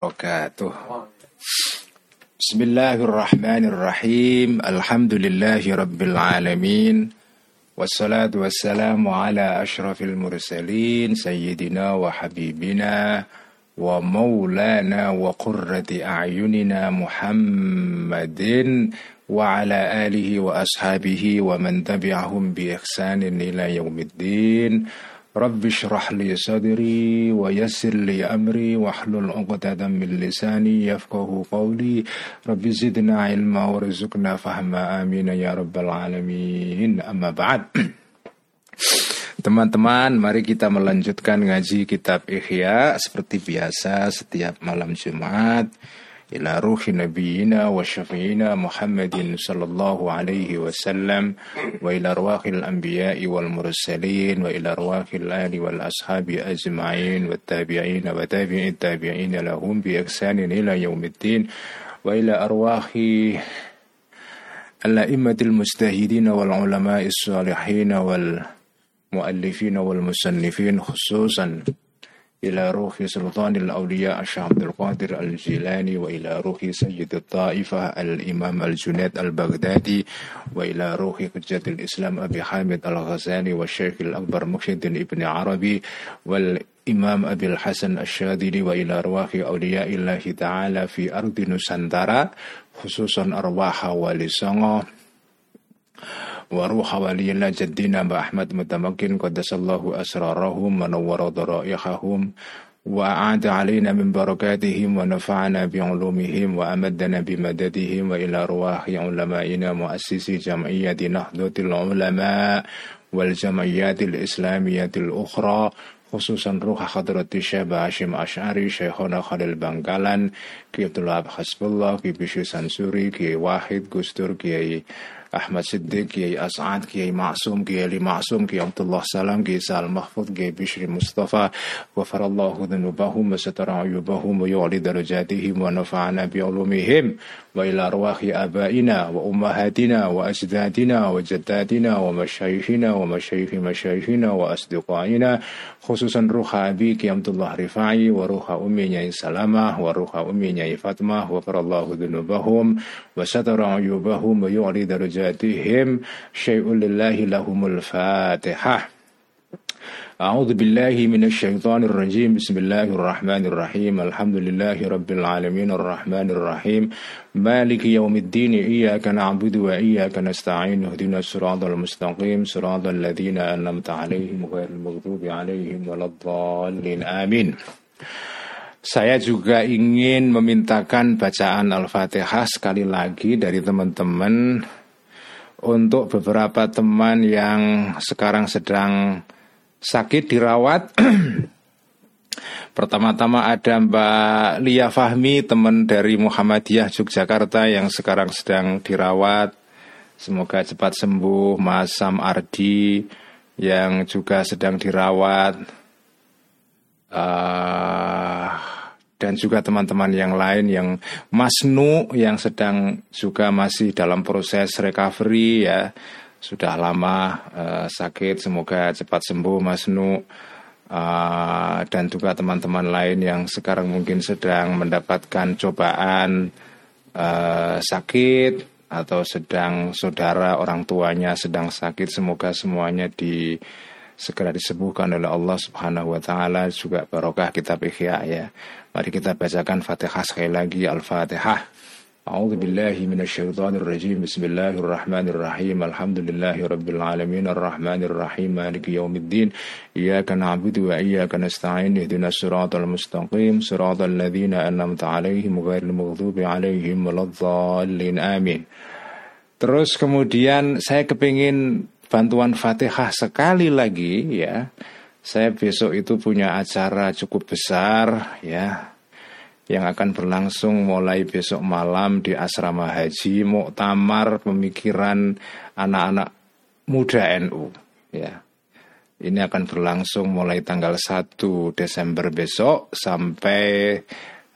وبركاته. بسم الله الرحمن الرحيم. الحمد لله رب العالمين. والصلاة والسلام على أشرف المرسلين سيدنا وحبيبنا ومولانا وقرة أعيننا محمد وعلى آله وأصحابه ومن تبعهم بإحسان إلى يوم الدين. رب اشرح لي صدري ويسر لي أمري واحلل عقدة من لساني يفقه قولي رب زدنا علما وارزقنا فهما آمين يا رب العالمين أما بعد Teman-teman, mari kita melanjutkan ngaji kitab Ihya seperti biasa setiap malam Jumat. إلى روح نبينا وشفينا محمد صلى الله عليه وسلم وإلى أرواح الأنبياء والمرسلين وإلى أرواح الآل والأصحاب أجمعين والتابعين وتابع التابعين لهم بإحسان إلى يوم الدين وإلى أرواح الأئمة المجتهدين والعلماء الصالحين والمؤلفين والمصنفين خصوصا إلى روح سلطان الأولياء الشيخ عبد القادر الجيلاني وإلى روح سيد الطائفة الإمام الجنيد البغدادي وإلى روح حجة الإسلام أبي حامد الغزالي والشيخ الأكبر مخشد ابن عربي والإمام أبي الحسن الشاذلي وإلى أرواح أولياء الله تعالى في أرض نسندرة خصوصا أرواح ولسانه وروح ولي الله جدنا بأحمد متمكن قدس الله أسرارهم ونور ضرائحهم وأعاد علينا من بركاتهم ونفعنا بعلومهم وأمدنا بمددهم وإلى أرواح علمائنا مؤسسي جمعية نهضة العلماء والجمعيات الإسلامية الأخرى خصوصا روح حضرة الشيخ هاشم أشعري شيخنا خليل بنغالان كي الله حسب الله كي بشي سنسوري كي واحد قستور كي Ahmad Siddiq, Kiai As'ad, Kiai Ma'sum, Kiai Ali Ma'sum, Kiai Abdullah Salam, Kiai Sa'al Mahfud, Kiai Bishri Mustafa, wafarallahu dhunubahum wa satara ayubahum wa yu'li darajatihim wa nafa'ana bi'ulumihim. وإلى أرواح آبائنا وأمهاتنا وأجدادنا وجداتنا ومشايخنا ومشايخ مشايخنا وأصدقائنا خصوصا روح أبيك عبد الله رفاعي وروح أمي نعي سلامة وروح أمي نعي فاطمة غفر الله ذنوبهم وستر عيوبهم ويعلي درجاتهم شيء لله لهم الفاتحة أعوذ بالله من الشيطان الرجيم بسم الله الرحمن الرحيم الحمد لله رب العالمين الرحمن الرحيم مالك يوم الدين إياك نعبد وإياك نستعين اهدنا الصراط المستقيم صراط الذين أنعمت عليهم غير المغضوب عليهم ولا الضالين آمين Saya juga ingin memintakan bacaan Al-Fatihah sekali lagi dari teman-teman untuk beberapa teman yang sekarang sedang sakit dirawat. Pertama-tama ada Mbak Lia Fahmi, teman dari Muhammadiyah Yogyakarta yang sekarang sedang dirawat. Semoga cepat sembuh. Mas Sam Ardi yang juga sedang dirawat. Uh, dan juga teman-teman yang lain yang Mas Nu yang sedang juga masih dalam proses recovery ya sudah lama uh, sakit semoga cepat sembuh Mas Nu uh, dan juga teman-teman lain yang sekarang mungkin sedang mendapatkan cobaan uh, sakit atau sedang saudara orang tuanya sedang sakit semoga semuanya di segera disembuhkan oleh Allah Subhanahu wa taala juga barokah kitab Ihya ya. Mari kita bacakan Fatihah sekali lagi Al-Fatihah. أعوذ بالله من الشيطان الرجيم بسم الله الرحمن الرحيم الحمد لله رب العالمين الرحمن الرحيم مالك يوم الدين إياك نعبد وإياك نستعين اهدنا الصراط المستقيم صراط الذين أنعمت عليهم غير المغضوب عليهم ولا الضالين آمين Terus kemudian saya kepingin bantuan Fatihah sekali lagi ya. Saya besok itu punya acara cukup besar ya yang akan berlangsung mulai besok malam di asrama haji Muktamar Pemikiran Anak-anak Muda NU ya. Ini akan berlangsung mulai tanggal 1 Desember besok sampai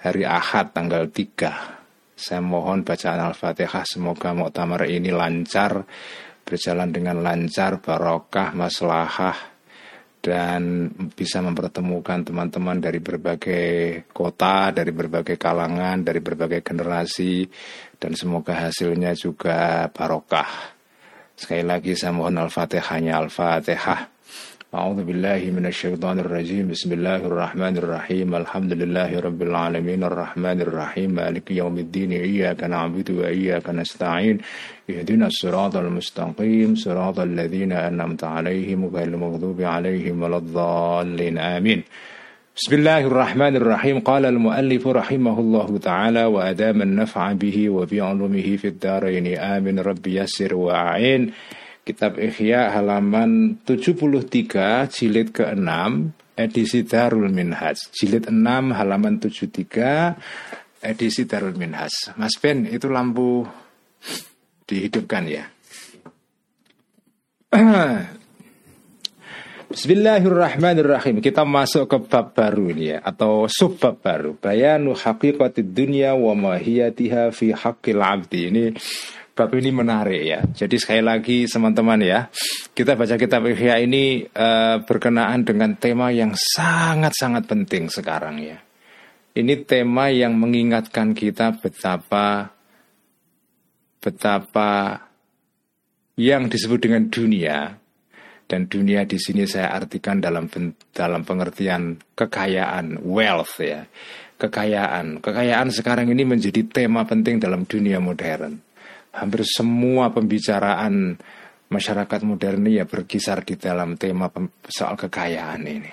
hari Ahad tanggal 3. Saya mohon bacaan Al-Fatihah semoga Muktamar ini lancar, berjalan dengan lancar, barokah, maslahah, dan bisa mempertemukan teman-teman dari berbagai kota, dari berbagai kalangan, dari berbagai generasi dan semoga hasilnya juga barokah. Sekali lagi saya mohon Al-Fatihahnya Al-Fatihah. أعوذ بالله من الشيطان الرجيم. بسم الله الرحمن الرحيم. الحمد لله رب العالمين. الرحمن الرحيم. مالك يوم الدين. إياك نعبد وإياك نستعين. اهدنا الصراط المستقيم. صراط الذين أنعمت عليهم غير المغضوب عليهم ولا الضالين. آمين. بسم الله الرحمن الرحيم. قال المؤلف رحمه الله تعالى وأدام النفع به وبعلومه في الدارين. آمين ربي يسر وأعين. Kitab Ihya halaman 73 jilid ke-6 edisi Darul Minhaj. Jilid 6 halaman 73 edisi Darul Minhaj. Mas Ben, itu lampu dihidupkan ya. Bismillahirrahmanirrahim. Kita masuk ke bab baru ini ya atau sub bab baru. Bayanu haqiqatid dunya wa mahiyatiha fi haqqil abdi. Ini bab ini menarik ya. Jadi sekali lagi teman-teman ya, kita baca kitab Ihya ini uh, berkenaan dengan tema yang sangat-sangat penting sekarang ya. Ini tema yang mengingatkan kita betapa betapa yang disebut dengan dunia dan dunia di sini saya artikan dalam dalam pengertian kekayaan wealth ya kekayaan kekayaan sekarang ini menjadi tema penting dalam dunia modern hampir semua pembicaraan masyarakat modern ya berkisar di dalam tema soal kekayaan ini.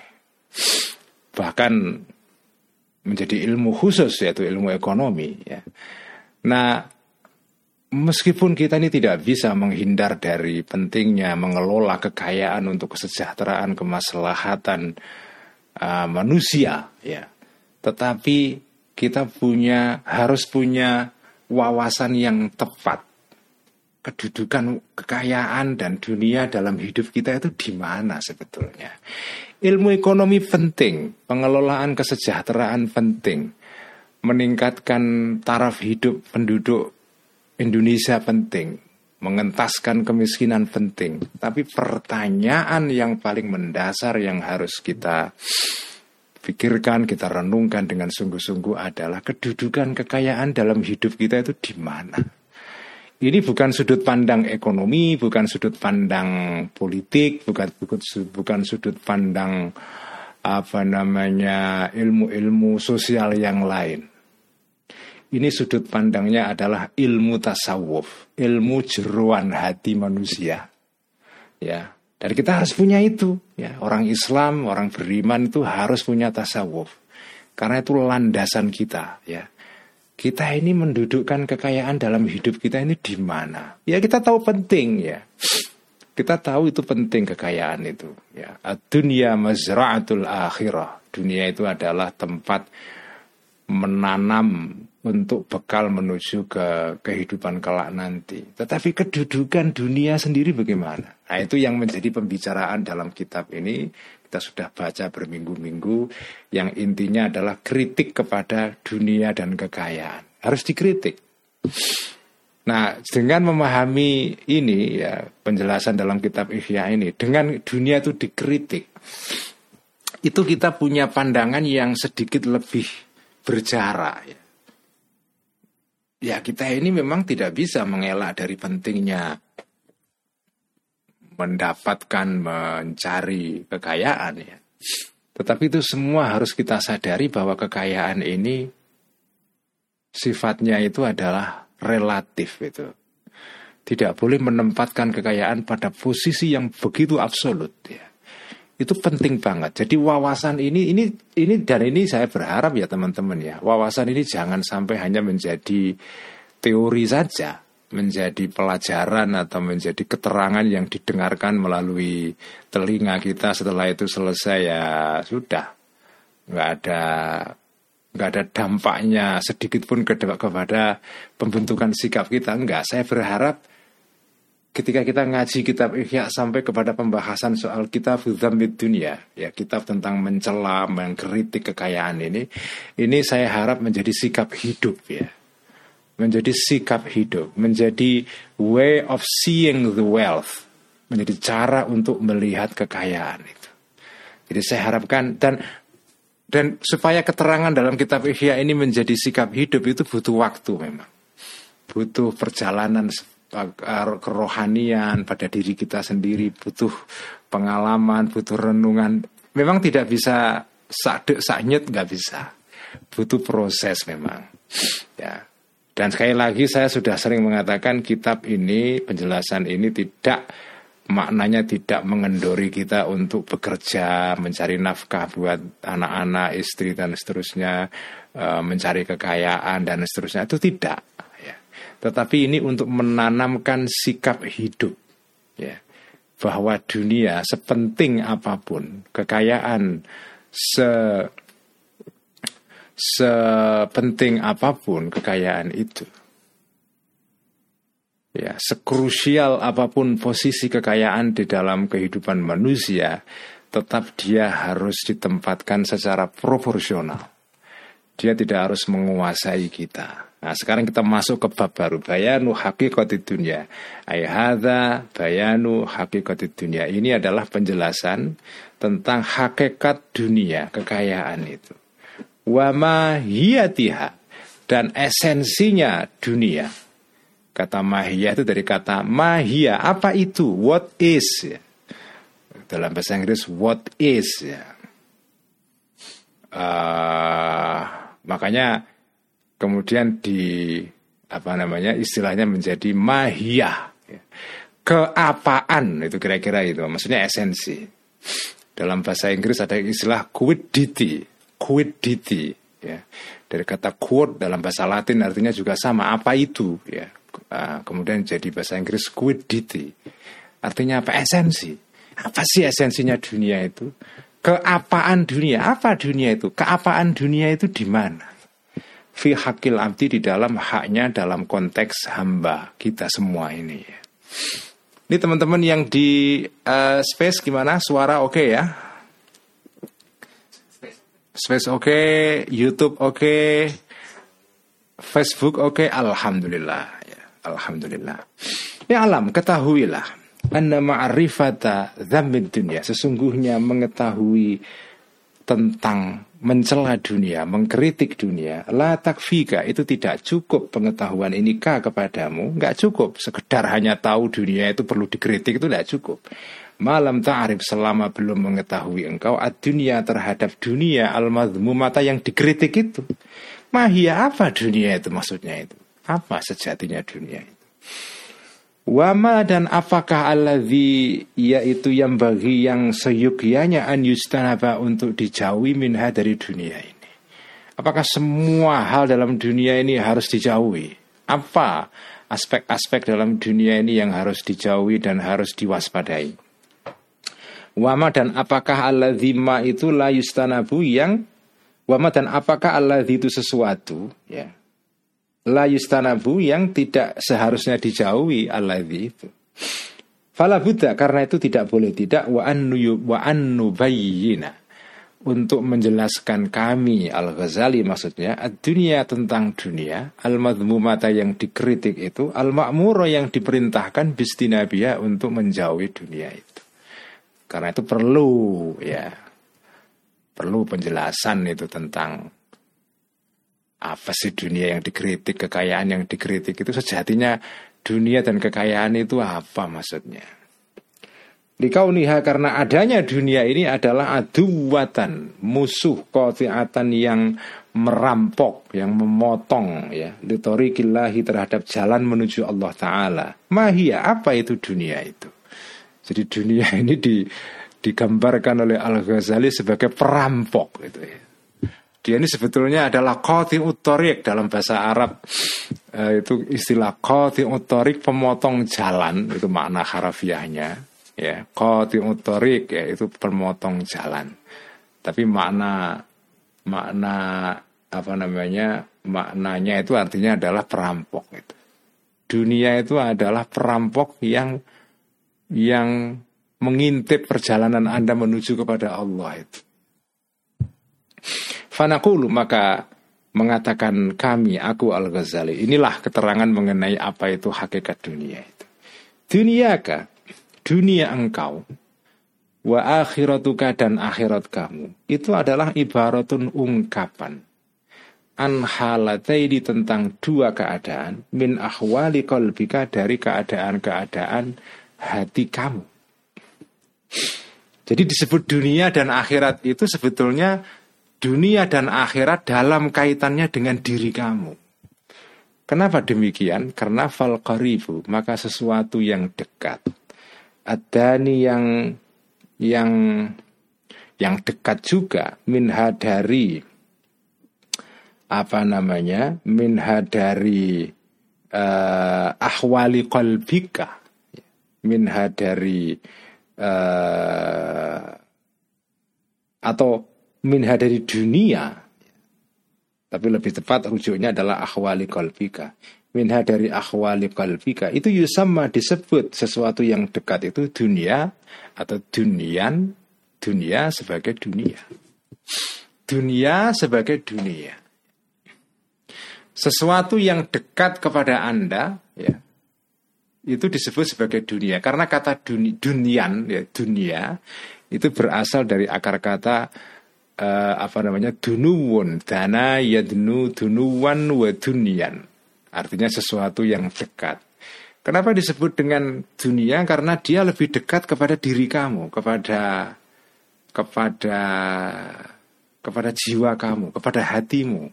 Bahkan menjadi ilmu khusus yaitu ilmu ekonomi ya. Nah, meskipun kita ini tidak bisa menghindar dari pentingnya mengelola kekayaan untuk kesejahteraan, kemaslahatan uh, manusia ya. Tetapi kita punya harus punya wawasan yang tepat kedudukan kekayaan dan dunia dalam hidup kita itu di mana sebetulnya. Ilmu ekonomi penting, pengelolaan kesejahteraan penting, meningkatkan taraf hidup penduduk Indonesia penting, mengentaskan kemiskinan penting. Tapi pertanyaan yang paling mendasar yang harus kita pikirkan, kita renungkan dengan sungguh-sungguh adalah kedudukan kekayaan dalam hidup kita itu di mana ini bukan sudut pandang ekonomi, bukan sudut pandang politik, bukan bukan, sudut pandang apa namanya ilmu-ilmu sosial yang lain. Ini sudut pandangnya adalah ilmu tasawuf, ilmu jeruan hati manusia. Ya, dan kita harus punya itu. Ya, orang Islam, orang beriman itu harus punya tasawuf, karena itu landasan kita. Ya, kita ini mendudukkan kekayaan dalam hidup kita ini di mana? Ya kita tahu penting ya. Kita tahu itu penting kekayaan itu. Ya, dunia mazra'atul akhirah. Dunia itu adalah tempat menanam untuk bekal menuju ke kehidupan kelak nanti. Tetapi kedudukan dunia sendiri bagaimana? Nah itu yang menjadi pembicaraan dalam kitab ini kita sudah baca berminggu-minggu yang intinya adalah kritik kepada dunia dan kekayaan. Harus dikritik. Nah, dengan memahami ini ya penjelasan dalam kitab Ihya ini dengan dunia itu dikritik. Itu kita punya pandangan yang sedikit lebih berjarak ya. Ya, kita ini memang tidak bisa mengelak dari pentingnya mendapatkan, mencari kekayaan ya. Tetapi itu semua harus kita sadari bahwa kekayaan ini sifatnya itu adalah relatif itu. Tidak boleh menempatkan kekayaan pada posisi yang begitu absolut ya. Itu penting banget. Jadi wawasan ini ini ini dan ini saya berharap ya teman-teman ya. Wawasan ini jangan sampai hanya menjadi teori saja menjadi pelajaran atau menjadi keterangan yang didengarkan melalui telinga kita setelah itu selesai ya sudah. Nggak ada nggak ada dampaknya sedikit pun kepada pembentukan sikap kita. Enggak saya berharap ketika kita ngaji kitab Ihya sampai kepada pembahasan soal kitab Dzamid Dunia ya kitab tentang mencela mengkritik kekayaan ini ini saya harap menjadi sikap hidup ya menjadi sikap hidup, menjadi way of seeing the wealth, menjadi cara untuk melihat kekayaan itu. Jadi saya harapkan dan dan supaya keterangan dalam kitab Ihya ini menjadi sikap hidup itu butuh waktu memang. Butuh perjalanan kerohanian pada diri kita sendiri, butuh pengalaman, butuh renungan. Memang tidak bisa sak saknyet nggak bisa. Butuh proses memang. Ya. Dan sekali lagi saya sudah sering mengatakan kitab ini, penjelasan ini tidak maknanya tidak mengendori kita untuk bekerja, mencari nafkah buat anak-anak, istri dan seterusnya, e, mencari kekayaan dan seterusnya itu tidak. Ya. Tetapi ini untuk menanamkan sikap hidup, ya, bahwa dunia sepenting apa pun, kekayaan se sepenting apa pun kekayaan itu Ya, sekrusial apa pun posisi kekayaan di dalam kehidupan manusia, tetap dia harus ditempatkan secara proporsional. Dia tidak harus menguasai kita. Nah, sekarang kita masuk ke bab baru bayanu hakikati dunia. Ayahada bayanu hakikati dunia. Ini adalah penjelasan tentang hakikat dunia, kekayaan itu. Wama hiyatiha dan esensinya dunia Kata mahia itu dari kata mahia. Apa itu? What is? Ya. Dalam bahasa Inggris, what is? Ya. Uh, makanya kemudian di apa namanya istilahnya menjadi mahia. Keapaan itu kira-kira itu. Maksudnya esensi. Dalam bahasa Inggris ada istilah quiddity. Quiddity. Ya. Dari kata quod dalam bahasa Latin artinya juga sama. Apa itu? Ya Uh, kemudian jadi bahasa Inggris quiddity. Artinya apa? Esensi. Apa sih esensinya dunia itu? Keapaan dunia? Apa dunia itu? Keapaan dunia itu di mana? Fi hakil abdi di dalam haknya dalam konteks hamba kita semua ini. Ini teman-teman yang di uh, space gimana? Suara oke okay ya? Space oke, okay, YouTube oke, okay, Facebook oke, okay, alhamdulillah. Alhamdulillah. Ya alam, ketahuilah. Anda ma'rifata dhammin dunia. Sesungguhnya mengetahui tentang mencela dunia, mengkritik dunia, la takfika itu tidak cukup pengetahuan ini kah kepadamu, nggak cukup. Sekedar hanya tahu dunia itu perlu dikritik itu tidak cukup. Malam ta'arif selama belum mengetahui engkau ad-dunia terhadap dunia al-madhmumata yang dikritik itu. Mahia apa dunia itu maksudnya itu? Apa sejatinya dunia itu? Wama dan apakah alladhi yaitu yang bagi yang seyukianya an yustanaba untuk dijauhi minha dari dunia ini. Apakah semua hal dalam dunia ini harus dijauhi? Apa aspek-aspek dalam dunia ini yang harus dijauhi dan harus diwaspadai? Wama dan apakah alladhi ma itu la yustanabu yang Wama dan apakah alladhi itu sesuatu ya. La yustanabu yang tidak seharusnya dijauhi alladzi itu. Fala buddha karena itu tidak boleh tidak. Wa annu wa annu bayyina. Untuk menjelaskan kami Al-Ghazali maksudnya dunia tentang dunia al-madhmumata yang dikritik itu al-ma'mura yang diperintahkan bistinabiyah untuk menjauhi dunia itu karena itu perlu ya perlu penjelasan itu tentang apa sih dunia yang dikritik, kekayaan yang dikritik itu sejatinya dunia dan kekayaan itu apa maksudnya? Dikauniha karena adanya dunia ini adalah aduwatan, musuh kotiatan yang merampok, yang memotong ya, litorikillahi terhadap jalan menuju Allah Ta'ala. Mahia, apa itu dunia itu? Jadi dunia ini di, digambarkan oleh Al-Ghazali sebagai perampok gitu ya. Dia ini sebetulnya adalah koti utorik dalam bahasa Arab. E, itu istilah koti utorik pemotong jalan itu makna harafiahnya. Ya koti utorik ya itu pemotong jalan. Tapi makna makna apa namanya maknanya itu artinya adalah perampok itu dunia itu adalah perampok yang yang mengintip perjalanan Anda menuju kepada Allah itu Fanakulu maka mengatakan kami, aku Al-Ghazali. Inilah keterangan mengenai apa itu hakikat dunia itu. Dunia kah? Dunia engkau. wa akhiratuka dan akhirat kamu itu adalah ibaratun ungkapan an halataini tentang dua keadaan min ahwali qalbika dari keadaan-keadaan hati kamu. Jadi disebut dunia dan akhirat itu sebetulnya dunia dan akhirat dalam kaitannya dengan diri kamu. Kenapa demikian? Karena fal qaribu, maka sesuatu yang dekat. Adani yang yang yang dekat juga minha dari apa namanya minha dari uh, ahwali minha dari uh, atau minha dari dunia. Tapi lebih tepat rujuknya adalah ahwali qalbika. Minha dari ahwali qalbika. Itu yusamma disebut sesuatu yang dekat itu dunia atau dunian dunia sebagai dunia. Dunia sebagai dunia. Sesuatu yang dekat kepada Anda ya itu disebut sebagai dunia. Karena kata duni, dunian ya dunia itu berasal dari akar kata uh, apa namanya dunuwun. Dana yadnu dunuwan wa dunian. Artinya sesuatu yang dekat. Kenapa disebut dengan dunia? Karena dia lebih dekat kepada diri kamu kepada kepada kepada jiwa kamu kepada hatimu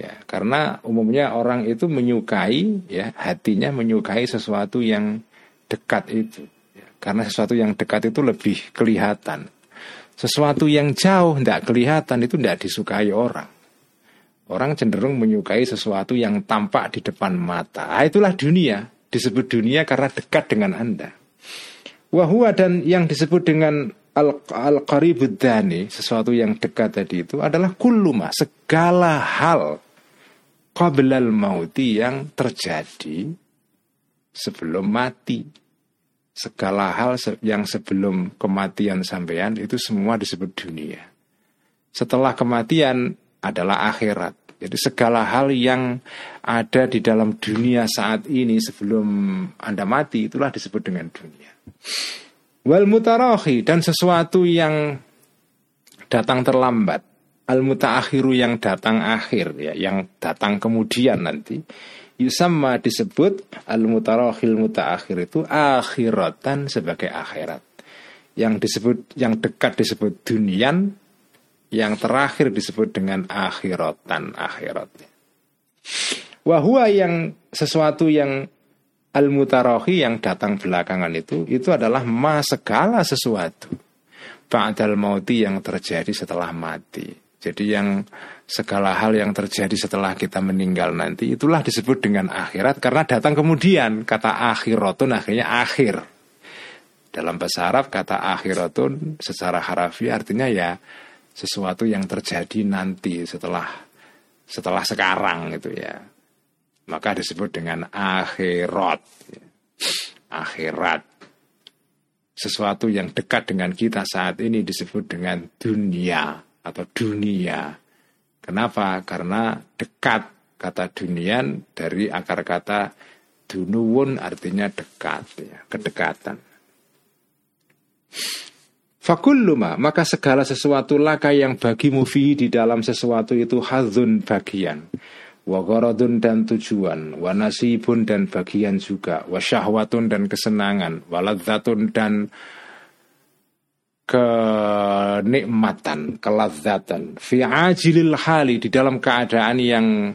Ya, karena umumnya orang itu menyukai ya hatinya menyukai sesuatu yang dekat itu. Ya, karena sesuatu yang dekat itu lebih kelihatan. Sesuatu yang jauh tidak kelihatan itu tidak disukai orang. Orang cenderung menyukai sesuatu yang tampak di depan mata. Nah, itulah dunia. Disebut dunia karena dekat dengan Anda. Wahua dan yang disebut dengan al-qaribud dani, sesuatu yang dekat tadi itu adalah kuluma, segala hal qablal mauti yang terjadi sebelum mati. Segala hal yang sebelum kematian sampean itu semua disebut dunia. Setelah kematian adalah akhirat. Jadi segala hal yang ada di dalam dunia saat ini sebelum Anda mati itulah disebut dengan dunia. Wal mutarahi dan sesuatu yang datang terlambat al mutaakhiru yang datang akhir ya, yang datang kemudian nanti. Yusamma disebut al mutarakhil mutaakhir itu akhiratan sebagai akhirat. Yang disebut yang dekat disebut dunian, yang terakhir disebut dengan akhiratan akhirat. Wahua yang sesuatu yang al mutarohi yang datang belakangan itu itu adalah ma segala sesuatu ba'dal mauti yang terjadi setelah mati. Jadi yang segala hal yang terjadi setelah kita meninggal nanti itulah disebut dengan akhirat karena datang kemudian kata akhiratun akhirnya akhir. Dalam bahasa Arab kata akhiratun secara harafiah artinya ya sesuatu yang terjadi nanti setelah setelah sekarang itu ya. Maka disebut dengan akhirat. Akhirat. Sesuatu yang dekat dengan kita saat ini disebut dengan dunia atau dunia. Kenapa? Karena dekat kata dunian dari akar kata dunuwun artinya dekat ya, kedekatan. Fakulluma maka segala sesuatu laka yang bagimu fi di dalam sesuatu itu hadzun bagian wa dan tujuan wa nasibun dan bagian juga wa syahwatun dan kesenangan waladzatun dan kenikmatan, kelazatan fi ajilil hali di dalam keadaan yang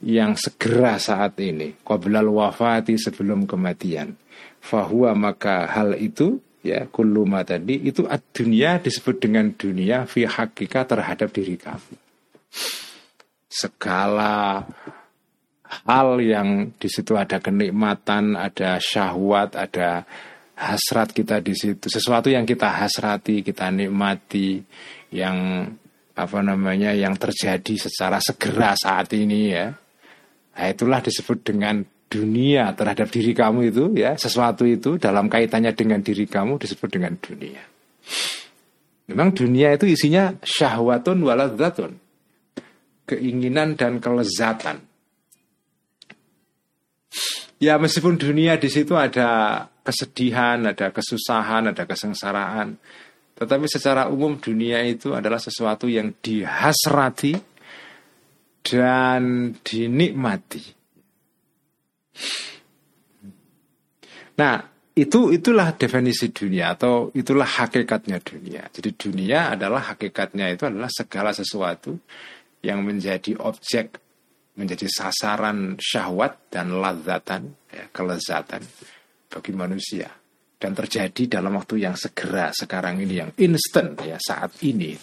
yang segera saat ini qablal wafati sebelum kematian. Fahuwa maka hal itu ya kuluma tadi itu dunia disebut dengan dunia fi hakika terhadap diri kamu. Segala hal yang di situ ada kenikmatan ada syahwat ada hasrat kita di situ, sesuatu yang kita hasrati, kita nikmati, yang apa namanya yang terjadi secara segera saat ini ya. Nah, itulah disebut dengan dunia terhadap diri kamu itu ya, sesuatu itu dalam kaitannya dengan diri kamu disebut dengan dunia. Memang dunia itu isinya syahwatun waladzatun. Keinginan dan kelezatan. Ya meskipun dunia di situ ada kesedihan, ada kesusahan, ada kesengsaraan. Tetapi secara umum dunia itu adalah sesuatu yang dihasrati dan dinikmati. Nah, itu itulah definisi dunia atau itulah hakikatnya dunia. Jadi dunia adalah hakikatnya itu adalah segala sesuatu yang menjadi objek, menjadi sasaran syahwat dan lazatan, ya, kelezatan bagi manusia. Dan terjadi dalam waktu yang segera sekarang ini yang instant ya saat ini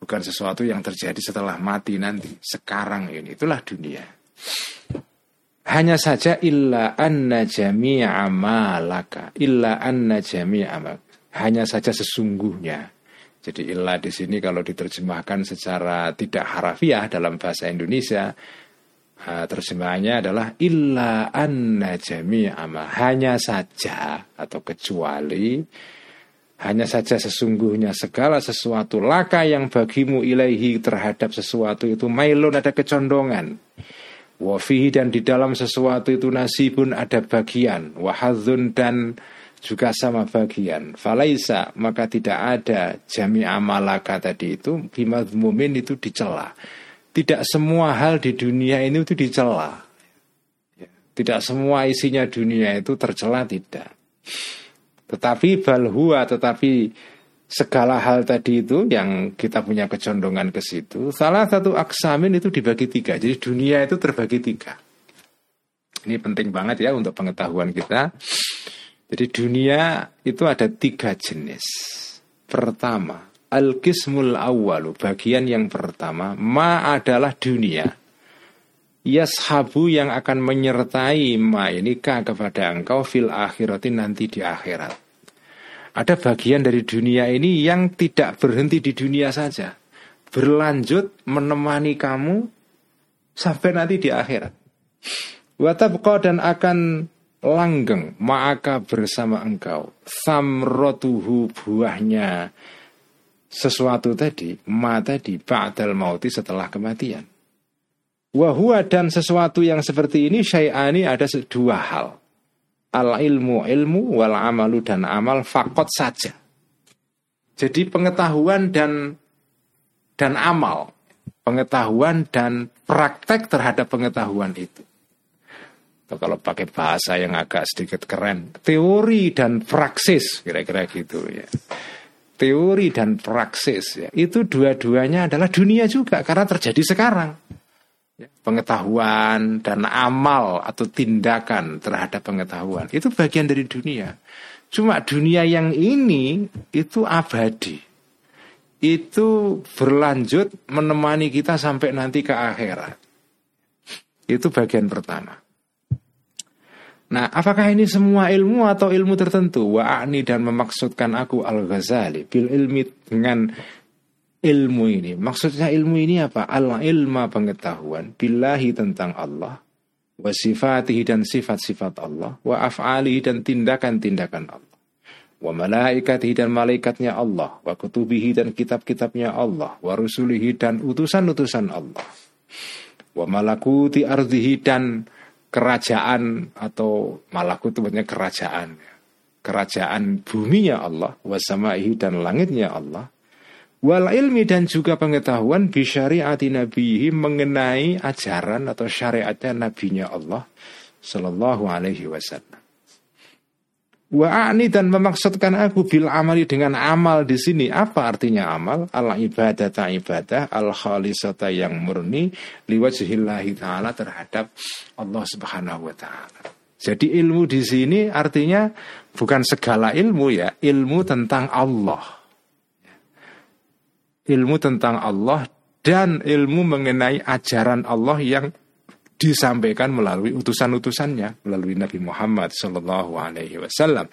bukan sesuatu yang terjadi setelah mati nanti sekarang ini. Itulah dunia. Hanya saja illa anna jami'a malaka illa anna jami'a hanya saja sesungguhnya jadi illa di sini kalau diterjemahkan secara tidak harafiah dalam bahasa Indonesia terjemahannya adalah illa anna jami'a hanya saja atau kecuali hanya saja sesungguhnya segala sesuatu laka yang bagimu ilaihi terhadap sesuatu itu mailun ada kecondongan. Wafihi dan di dalam sesuatu itu nasibun ada bagian. Wahadzun dan juga sama bagian falaisa maka tidak ada jami'a malaka tadi itu bimadmumin itu dicela tidak semua hal di dunia ini itu dicela. Ya, tidak semua isinya dunia itu tercela tidak. Tetapi balhua, tetapi segala hal tadi itu yang kita punya kecondongan ke situ, salah satu aksamin itu dibagi tiga. Jadi dunia itu terbagi tiga. Ini penting banget ya untuk pengetahuan kita. Jadi dunia itu ada tiga jenis. Pertama, Al-Qismul Awalu Bagian yang pertama. Ma adalah dunia. Yashabu yang akan menyertai Ma ini ka kepada engkau Fil akhirati nanti di akhirat. Ada bagian dari dunia ini Yang tidak berhenti di dunia saja. Berlanjut menemani kamu Sampai nanti di akhirat. Watabqa dan akan langgeng Ma'aka bersama engkau Samrotuhu buahnya sesuatu tadi, ma tadi, ba'dal mauti setelah kematian. Wahua dan sesuatu yang seperti ini syai'ani ada dua hal. Al ilmu ilmu wal amalu dan amal fakot saja. Jadi pengetahuan dan dan amal, pengetahuan dan praktek terhadap pengetahuan itu. Kalau pakai bahasa yang agak sedikit keren, teori dan praksis kira-kira gitu ya teori dan praksis ya, itu dua-duanya adalah dunia juga karena terjadi sekarang. Ya, pengetahuan dan amal atau tindakan terhadap pengetahuan itu bagian dari dunia. Cuma dunia yang ini itu abadi. Itu berlanjut menemani kita sampai nanti ke akhirat. Itu bagian pertama. Nah, apakah ini semua ilmu atau ilmu tertentu? Wa'ani dan memaksudkan aku Al-Ghazali bil ilmi dengan ilmu ini. Maksudnya ilmu ini apa? Al-ilma pengetahuan billahi tentang Allah wa sifatihi dan sifat-sifat Allah wa af'alihi dan tindakan-tindakan Allah wa malaikatihi dan malaikatnya Allah wa kutubihi dan kitab-kitabnya Allah wa rusulihi dan utusan-utusan Allah wa malakuti ardihi dan kerajaan atau malakut itu maksudnya kerajaan. Kerajaan buminya Allah wasamaihi dan langitnya Allah. Wal ilmi dan juga pengetahuan bisyariati nabihi mengenai ajaran atau syariatnya nabinya Allah sallallahu alaihi wasallam Wa'ani dan memaksudkan aku bil amali dengan amal di sini. Apa artinya amal? Al ibadah ta ibadah al khalisata yang murni liwajhillahi taala terhadap Allah Subhanahu wa taala. Jadi ilmu di sini artinya bukan segala ilmu ya, ilmu tentang Allah. Ilmu tentang Allah dan ilmu mengenai ajaran Allah yang disampaikan melalui utusan-utusannya melalui Nabi Muhammad Shallallahu Alaihi Wasallam.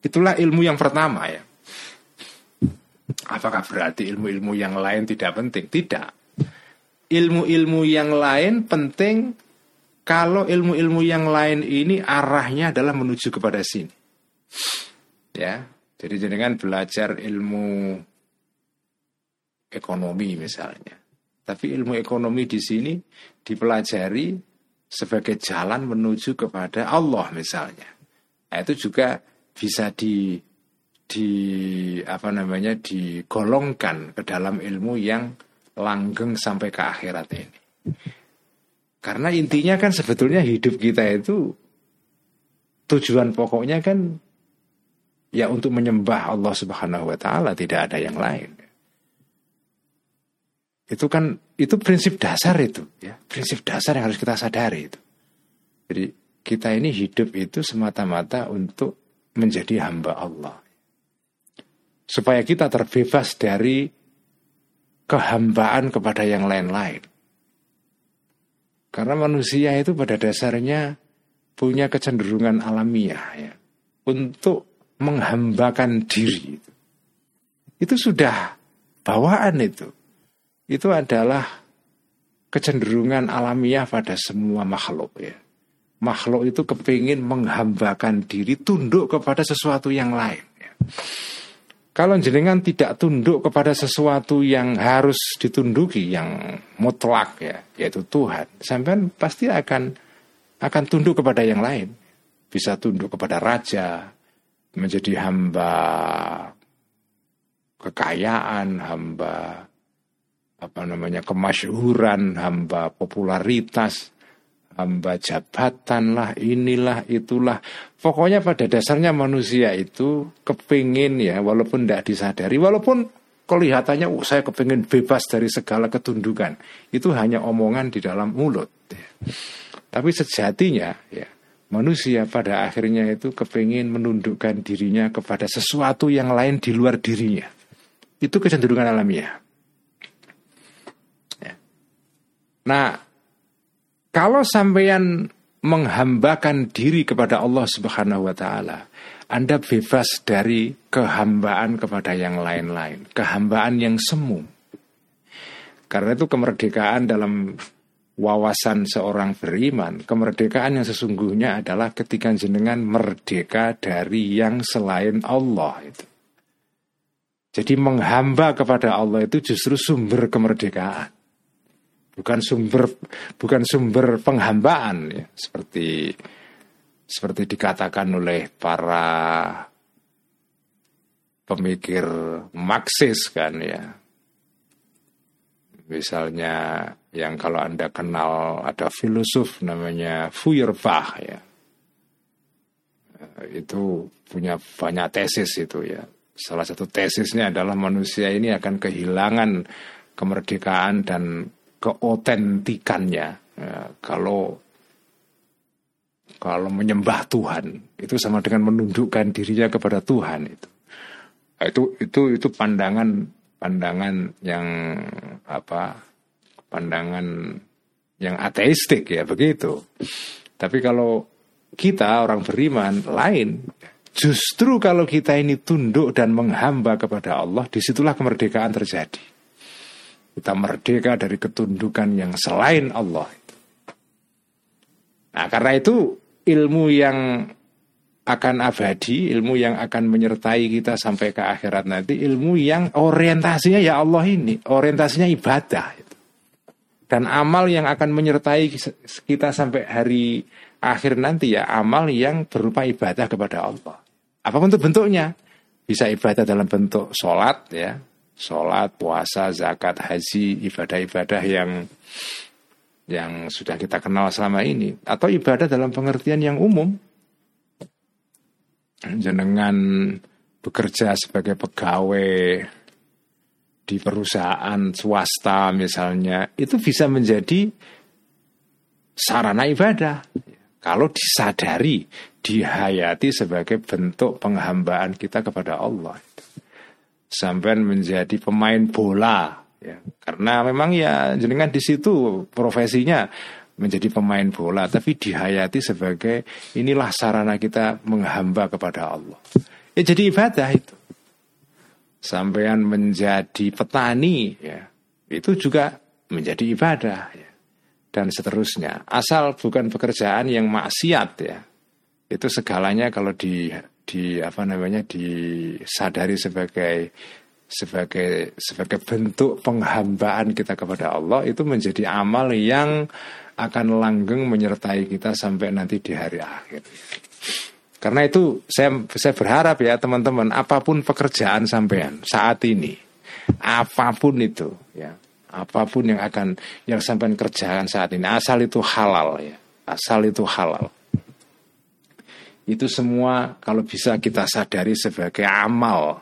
Itulah ilmu yang pertama ya. Apakah berarti ilmu-ilmu yang lain tidak penting? Tidak. Ilmu-ilmu yang lain penting kalau ilmu-ilmu yang lain ini arahnya adalah menuju kepada sini. Ya, jadi dengan belajar ilmu ekonomi misalnya tapi ilmu ekonomi di sini dipelajari sebagai jalan menuju kepada Allah misalnya. Nah, itu juga bisa di di apa namanya digolongkan ke dalam ilmu yang langgeng sampai ke akhirat ini. Karena intinya kan sebetulnya hidup kita itu tujuan pokoknya kan ya untuk menyembah Allah Subhanahu wa taala, tidak ada yang lain. Itu kan itu prinsip dasar itu ya, prinsip dasar yang harus kita sadari itu. Jadi kita ini hidup itu semata-mata untuk menjadi hamba Allah supaya kita terbebas dari kehambaan kepada yang lain-lain. Karena manusia itu pada dasarnya punya kecenderungan alamiah ya untuk menghambakan diri itu. Itu sudah bawaan itu. Itu adalah kecenderungan alamiah pada semua makhluk ya. Makhluk itu kepingin menghambakan diri tunduk kepada sesuatu yang lain. Ya. Kalau jenengan tidak tunduk kepada sesuatu yang harus ditunduki, yang mutlak ya, yaitu Tuhan, sampai pasti akan akan tunduk kepada yang lain. Bisa tunduk kepada raja, menjadi hamba kekayaan, hamba apa namanya kemasyhuran, hamba popularitas, hamba jabatan lah, inilah, itulah. Pokoknya pada dasarnya manusia itu kepingin ya, walaupun tidak disadari, walaupun kelihatannya, oh saya kepingin bebas dari segala ketundukan. Itu hanya omongan di dalam mulut. Ya. Tapi sejatinya ya, manusia pada akhirnya itu kepingin menundukkan dirinya kepada sesuatu yang lain di luar dirinya. Itu kecenderungan alamiah. Ya. Nah, kalau sampeyan menghambakan diri kepada Allah Subhanahu wa taala, Anda bebas dari kehambaan kepada yang lain-lain, kehambaan yang semu. Karena itu kemerdekaan dalam wawasan seorang beriman, kemerdekaan yang sesungguhnya adalah ketika jenengan merdeka dari yang selain Allah itu. Jadi menghamba kepada Allah itu justru sumber kemerdekaan bukan sumber bukan sumber penghambaan ya. Seperti seperti dikatakan oleh para pemikir Marxis kan ya. Misalnya yang kalau anda kenal ada filosof namanya Feuerbach ya. Itu punya banyak tesis itu ya. Salah satu tesisnya adalah manusia ini akan kehilangan kemerdekaan dan keotentikannya. Ya, kalau kalau menyembah Tuhan itu sama dengan menundukkan dirinya kepada Tuhan itu. Itu itu itu pandangan pandangan yang apa? Pandangan yang ateistik ya begitu. Tapi kalau kita orang beriman lain, justru kalau kita ini tunduk dan menghamba kepada Allah, di situlah kemerdekaan terjadi. Kita merdeka dari ketundukan yang selain Allah. Nah, karena itu ilmu yang akan abadi, ilmu yang akan menyertai kita sampai ke akhirat nanti, ilmu yang orientasinya ya Allah ini, orientasinya ibadah. Dan amal yang akan menyertai kita sampai hari akhir nanti ya amal yang berupa ibadah kepada Allah. Apa pun itu bentuknya, bisa ibadah dalam bentuk sholat ya, sholat, puasa, zakat, haji, ibadah-ibadah yang yang sudah kita kenal selama ini. Atau ibadah dalam pengertian yang umum. Jenengan bekerja sebagai pegawai di perusahaan swasta misalnya itu bisa menjadi sarana ibadah. Kalau disadari dihayati sebagai bentuk penghambaan kita kepada Allah sampai menjadi pemain bola ya. Karena memang ya jenengan di situ profesinya menjadi pemain bola tapi dihayati sebagai inilah sarana kita menghamba kepada Allah. Ya jadi ibadah itu. Sampean menjadi petani ya itu juga menjadi ibadah ya. Dan seterusnya. Asal bukan pekerjaan yang maksiat ya. Itu segalanya kalau di di apa namanya disadari sebagai sebagai sebagai bentuk penghambaan kita kepada Allah itu menjadi amal yang akan langgeng menyertai kita sampai nanti di hari akhir. Karena itu saya saya berharap ya teman-teman apa pun pekerjaan sampean saat ini apa pun itu ya apa pun yang akan yang sampean kerjakan saat ini asal itu halal ya asal itu halal itu semua kalau bisa kita sadari sebagai amal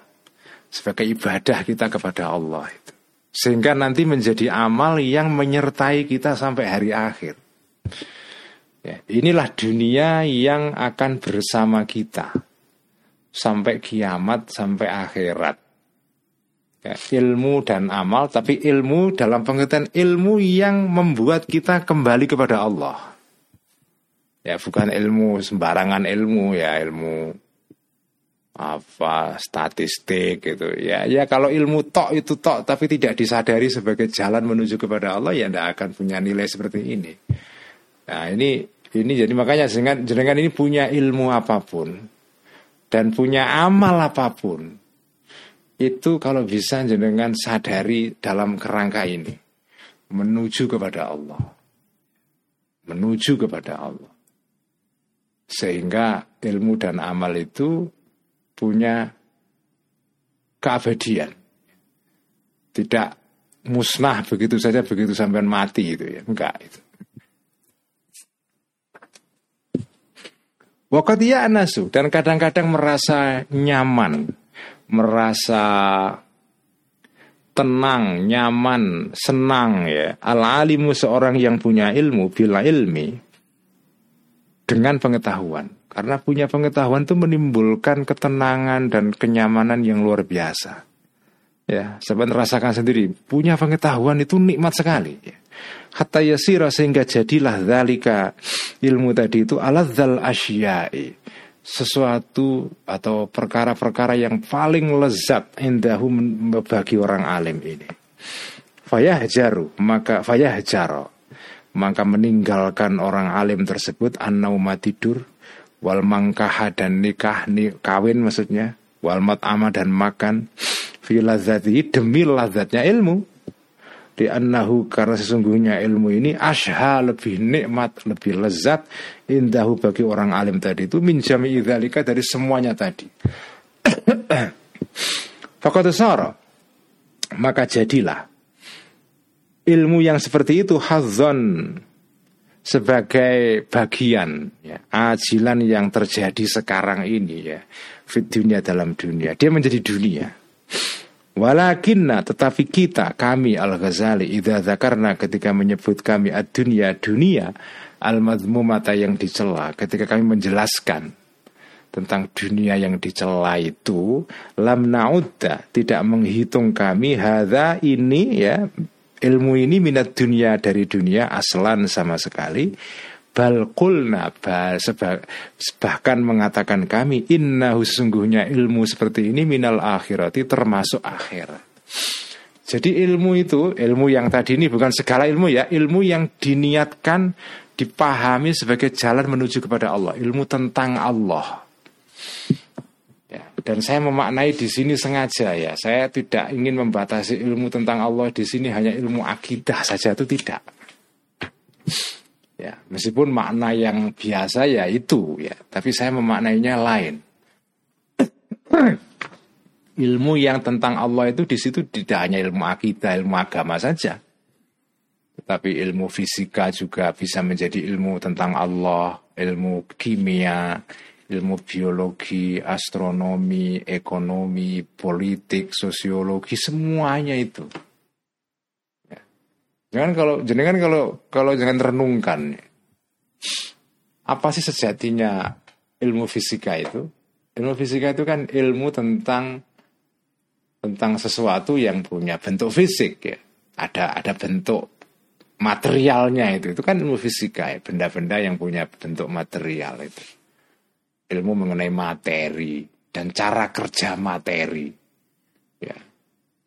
sebagai ibadah kita kepada Allah itu sehingga nanti menjadi amal yang menyertai kita sampai hari akhir Ya, inilah dunia yang akan bersama kita sampai kiamat, sampai akhirat. Ya, ilmu dan amal, tapi ilmu dalam pengertian ilmu yang membuat kita kembali kepada Allah. Ya, bukan ilmu sembarangan ilmu ya, ilmu apa statistik gitu ya ya kalau ilmu tok itu tok tapi tidak disadari sebagai jalan menuju kepada Allah ya tidak akan punya nilai seperti ini nah ini ini jadi makanya jenengan, jenengan ini punya ilmu apa pun dan punya amal apa pun. Itu kalau bisa jenengan sadari dalam kerangka ini menuju kepada Allah. Menuju kepada Allah. Sehingga ilmu dan amal itu punya keabadian. Tidak musnah begitu saja begitu sampai mati itu ya. Enggak itu. Wakatia anasu dan kadang-kadang merasa nyaman, merasa tenang, nyaman, senang ya. Al-alimu seorang yang punya ilmu bila ilmi dengan pengetahuan. Karena punya pengetahuan itu menimbulkan ketenangan dan kenyamanan yang luar biasa. Ya, sebenarnya rasakan sendiri, punya pengetahuan itu nikmat sekali. Hatta yasira sehingga jadilah zalika ilmu tadi itu aladzal asyai sesuatu atau perkara-perkara yang paling lezat indahu bagi orang alim ini. Fayahjaru maka fayahjaro maka meninggalkan orang alim tersebut an-nauma tidur wal mangkah dan nikah ni, kawin maksudnya wal mat'ama dan makan fi demi lazatnya ilmu di annahu karena sesungguhnya ilmu ini asha lebih nikmat, lebih lezat indahu bagi orang alim tadi itu minjami idzalika dari semuanya tadi. Fakat maka jadilah ilmu yang seperti itu hazon sebagai bagian ya, ajilan yang terjadi sekarang ini ya fit dunia dalam dunia. Dia menjadi dunia. Walakinna tetapi kita kami Al-Ghazali idza zakarna ketika menyebut kami ad-dunya dunia al-madmumata yang dicela. Ketika kami menjelaskan tentang dunia yang dicela itu lam naudda tidak menghitung kami hadza ini ya ilmu ini minat dunia dari dunia aslan sama sekali balkulna bahkan mengatakan kami inna sesungguhnya ilmu seperti ini minal akhirati termasuk akhirat. Jadi ilmu itu ilmu yang tadi ini bukan segala ilmu ya ilmu yang diniatkan dipahami sebagai jalan menuju kepada Allah ilmu tentang Allah. Dan saya memaknai di sini sengaja ya saya tidak ingin membatasi ilmu tentang Allah di sini hanya ilmu akidah saja itu tidak. Ya, meskipun makna yang biasa ya itu ya, tapi saya memaknainya lain. ilmu yang tentang Allah itu di situ tidak hanya ilmu akidah, ilmu agama saja. Tetapi ilmu fisika juga bisa menjadi ilmu tentang Allah, ilmu kimia, ilmu biologi, astronomi, ekonomi, politik, sosiologi, semuanya itu. Jangan kalau jenengan kalau kalau jangan renungkan apa sih sejatinya ilmu fisika itu? Ilmu fisika itu kan ilmu tentang tentang sesuatu yang punya bentuk fisik ya. Ada ada bentuk materialnya itu. Itu kan ilmu fisika ya, benda-benda yang punya bentuk material itu. Ilmu mengenai materi dan cara kerja materi. Ya.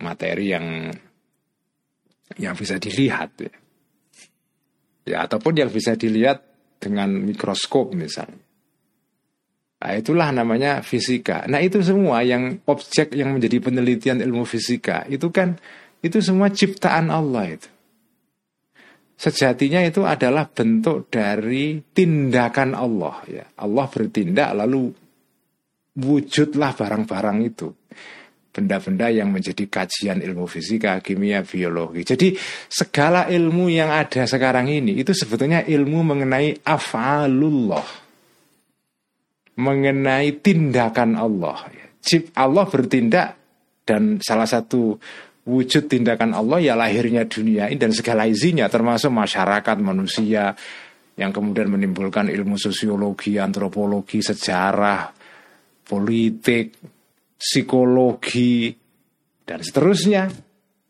Materi yang yang bisa dilihat ya. ya ataupun yang bisa dilihat dengan mikroskop misalnya. Nah, itulah namanya fisika. Nah, itu semua yang objek yang menjadi penelitian ilmu fisika itu kan itu semua ciptaan Allah itu. Sejatinya itu adalah bentuk dari tindakan Allah ya. Allah bertindak lalu wujudlah barang-barang itu. Benda-benda yang menjadi kajian ilmu fisika, kimia, biologi. Jadi segala ilmu yang ada sekarang ini itu sebetulnya ilmu mengenai afalullah. Mengenai tindakan Allah. Ya. Allah bertindak dan salah satu wujud tindakan Allah ya lahirnya dunia ini dan segala isinya termasuk masyarakat manusia yang kemudian menimbulkan ilmu sosiologi, antropologi, sejarah, politik, psikologi dan seterusnya.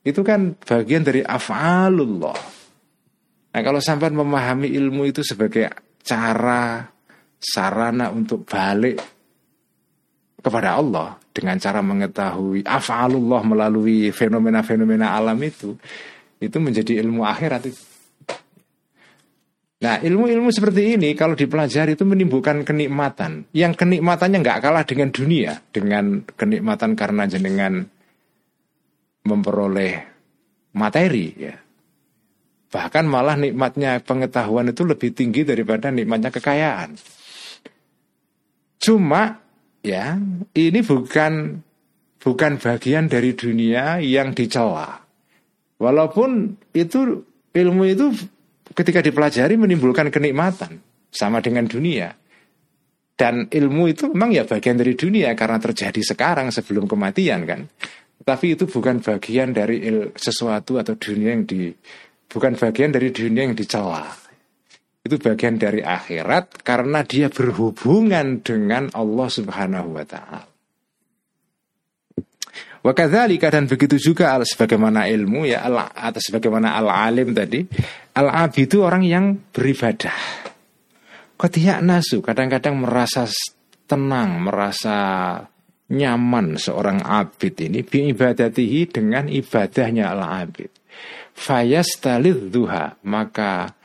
Itu kan bagian dari afalullah. Nah, kalau sampai memahami ilmu itu sebagai cara sarana untuk balik kepada Allah dengan cara mengetahui afalullah melalui fenomena-fenomena alam itu itu menjadi ilmu akhirat itu. Nah ilmu-ilmu seperti ini kalau dipelajari itu menimbulkan kenikmatan. Yang kenikmatannya nggak kalah dengan dunia. Dengan kenikmatan karena jenengan memperoleh materi ya. Bahkan malah nikmatnya pengetahuan itu lebih tinggi daripada nikmatnya kekayaan. Cuma ya ini bukan bukan bagian dari dunia yang dicela. Walaupun itu ilmu itu ketika dipelajari menimbulkan kenikmatan sama dengan dunia. Dan ilmu itu memang ya bagian dari dunia karena terjadi sekarang sebelum kematian kan. Tapi itu bukan bagian dari sesuatu atau dunia yang di bukan bagian dari dunia yang dicela itu bagian dari akhirat karena dia berhubungan dengan Allah Subhanahu wa taala. Wa kadzalika dan begitu juga al sebagaimana ilmu ya al atas sebagaimana al alim tadi, al abid itu orang yang beribadah. Qatiya nasu kadang-kadang merasa tenang, merasa nyaman seorang abid ini bi ibadatihi dengan ibadahnya al abid. Fayastalid duha maka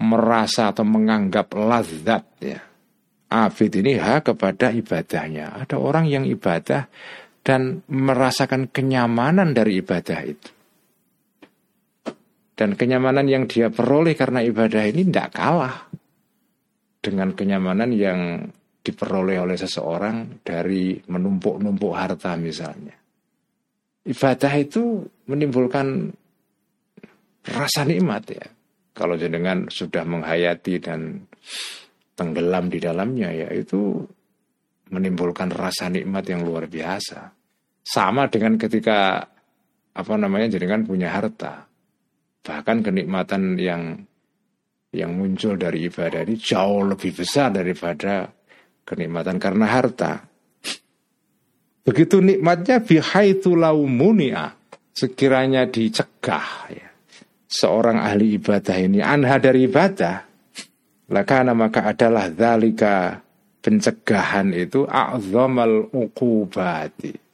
merasa atau menganggap lazat ya. Abid ini hak kepada ibadahnya. Ada orang yang ibadah dan merasakan kenyamanan dari ibadah itu. Dan kenyamanan yang dia peroleh karena ibadah ini tidak kalah dengan kenyamanan yang diperoleh oleh seseorang dari menumpuk-numpuk harta misalnya. Ibadah itu menimbulkan rasa nikmat ya. Kalau jenengan sudah menghayati dan tenggelam di dalamnya ya itu menimbulkan rasa nikmat yang luar biasa. Sama dengan ketika apa namanya jenengan punya harta. Bahkan kenikmatan yang yang muncul dari ibadah ini jauh lebih besar daripada kenikmatan karena harta. Begitu nikmatnya bihaitu laumunia sekiranya dicegah ya seorang ahli ibadah ini anha dari ibadah lakana maka adalah zalika pencegahan itu a'zamal uqubati.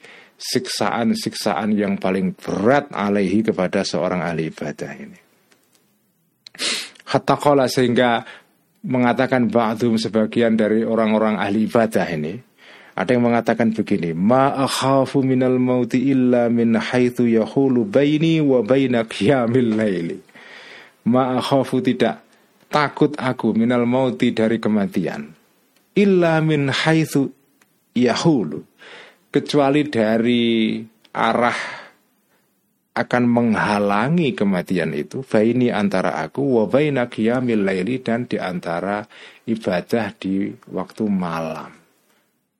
Siksaan-siksaan yang paling berat alaihi kepada seorang ahli ibadah ini. Hatta sehingga mengatakan ba'dhum sebagian dari orang-orang ahli ibadah ini ada yang mengatakan begini, ma akhafu minal mauti illa min haitsu yahulu baini wa baina qiyamil laili. Ma akhafu tidak takut aku minal mauti dari kematian. Illa min haitsu yahulu. Kecuali dari arah akan menghalangi kematian itu baini antara aku wa baina qiyamil laili dan di antara ibadah di waktu malam.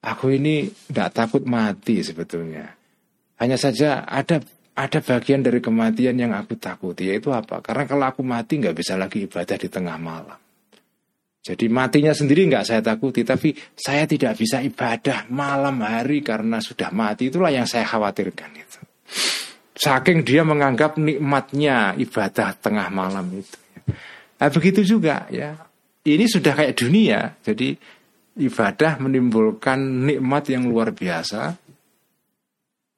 Aku ini tidak takut mati sebetulnya. Hanya saja ada ada bagian dari kematian yang aku takuti yaitu apa? Karena kalau aku mati nggak bisa lagi ibadah di tengah malam. Jadi matinya sendiri nggak saya takuti, tapi saya tidak bisa ibadah malam hari karena sudah mati. Itulah yang saya khawatirkan itu. Saking dia menganggap nikmatnya ibadah tengah malam itu. Nah begitu juga ya. Ini sudah kayak dunia. Jadi ibadah menimbulkan nikmat yang luar biasa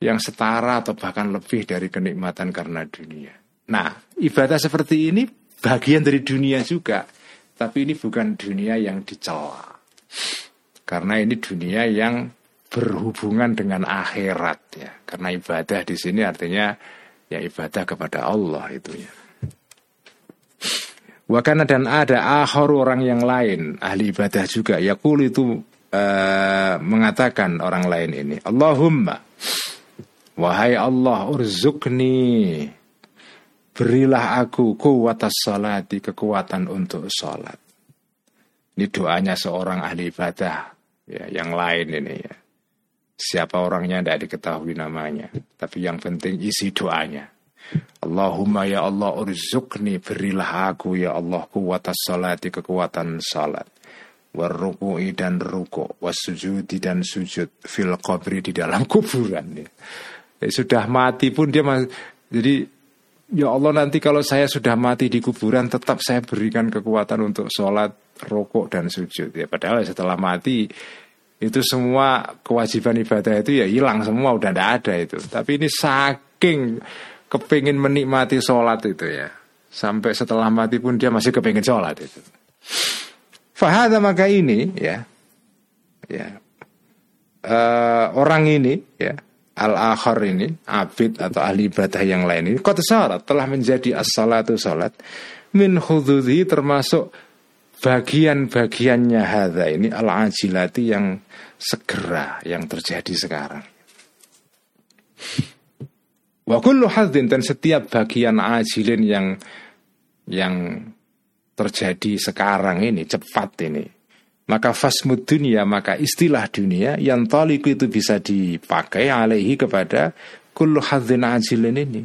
yang setara atau bahkan lebih dari kenikmatan karena dunia. Nah, ibadah seperti ini bagian dari dunia juga, tapi ini bukan dunia yang dicela. Karena ini dunia yang berhubungan dengan akhirat ya. Karena ibadah di sini artinya ya ibadah kepada Allah itu ya. Wakana dan ada akhor orang yang lain ahli ibadah juga. Yakul itu uh, mengatakan orang lain ini. Allahumma wahai Allah urzukni berilah aku kuwatas salati kekuatan untuk sholat. Ini doanya seorang ahli ibadah ya, yang lain ini ya. Siapa orangnya tidak diketahui namanya, tapi yang penting isi doanya. Allahumma ya Allah urzukni berilah aku ya Allah kuwatas salati kekuatan salat. Warruku'i dan ruku wasujudi dan sujud fil qabri di dalam kuburan ya. ya sudah mati pun dia masih, jadi ya Allah nanti kalau saya sudah mati di kuburan tetap saya berikan kekuatan untuk sholat rokok dan sujud ya. Padahal setelah mati itu semua kewajiban ibadah itu ya hilang semua udah tidak ada itu. Tapi ini saking kepingin menikmati sholat itu ya. Sampai setelah mati pun dia masih kepingin sholat itu. Fahada maka ini ya, ya uh, orang ini ya al akhir ini abid atau ahli ibadah yang lain ini kota syarat telah menjadi as-salatu salat min khududhi termasuk bagian-bagiannya hadha ini al ajilati yang segera yang terjadi sekarang. Wa kullu dan setiap bagian ajilin yang yang terjadi sekarang ini cepat ini maka fasmud dunia maka istilah dunia yang taliku itu bisa dipakai alaihi kepada kullu hadzin ajilin ini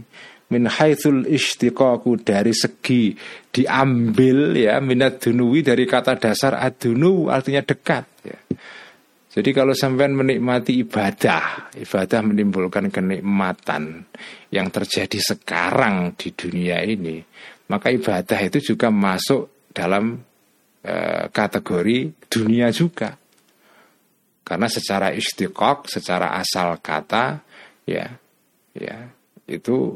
min haitsul istiqaqu dari segi diambil ya minat dunuwi dari kata dasar adunu artinya dekat ya. Jadi kalau sampean menikmati ibadah, ibadah menimbulkan kenikmatan yang terjadi sekarang di dunia ini, maka ibadah itu juga masuk dalam e, kategori dunia juga. Karena secara istiqok, secara asal kata, ya, ya itu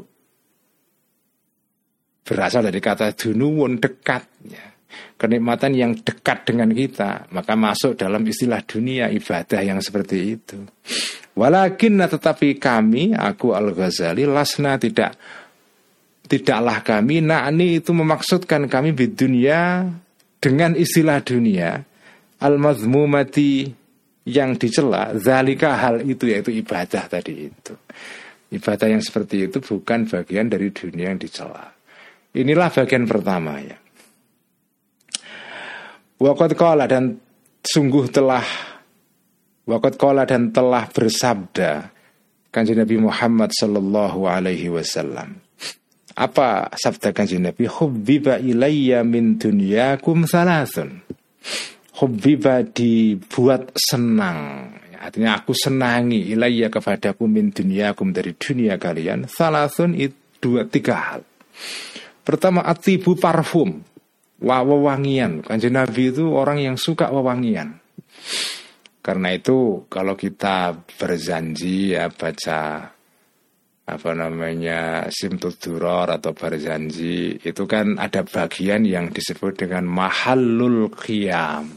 berasal dari kata dunuwun dekat, ya kenikmatan yang dekat dengan kita, maka masuk dalam istilah dunia ibadah yang seperti itu. Walakin tetapi kami, aku Al Ghazali, lasna tidak tidaklah kami nakni itu memaksudkan kami di dunia dengan istilah dunia. Al mazmumati yang dicela zalika hal itu yaitu ibadah tadi itu. Ibadah yang seperti itu bukan bagian dari dunia yang dicela. Inilah bagian pertama ya Wakot kola dan sungguh telah Wakot kola dan telah bersabda Kanjeng Nabi Muhammad Sallallahu Alaihi Wasallam. Apa sabda kanjeng Nabi? Hubbiba ilayya min dunyakum salasun. Hubbiba dibuat senang. Artinya aku senangi ilayya kepadaku min dunyakum dari dunia kalian. Salasun itu dua tiga hal. Pertama atibu parfum wewangian. Kanjeng Nabi itu orang yang suka wewangian. Karena itu kalau kita berjanji ya baca apa namanya simtuduror atau berjanji itu kan ada bagian yang disebut dengan mahalul qiyam.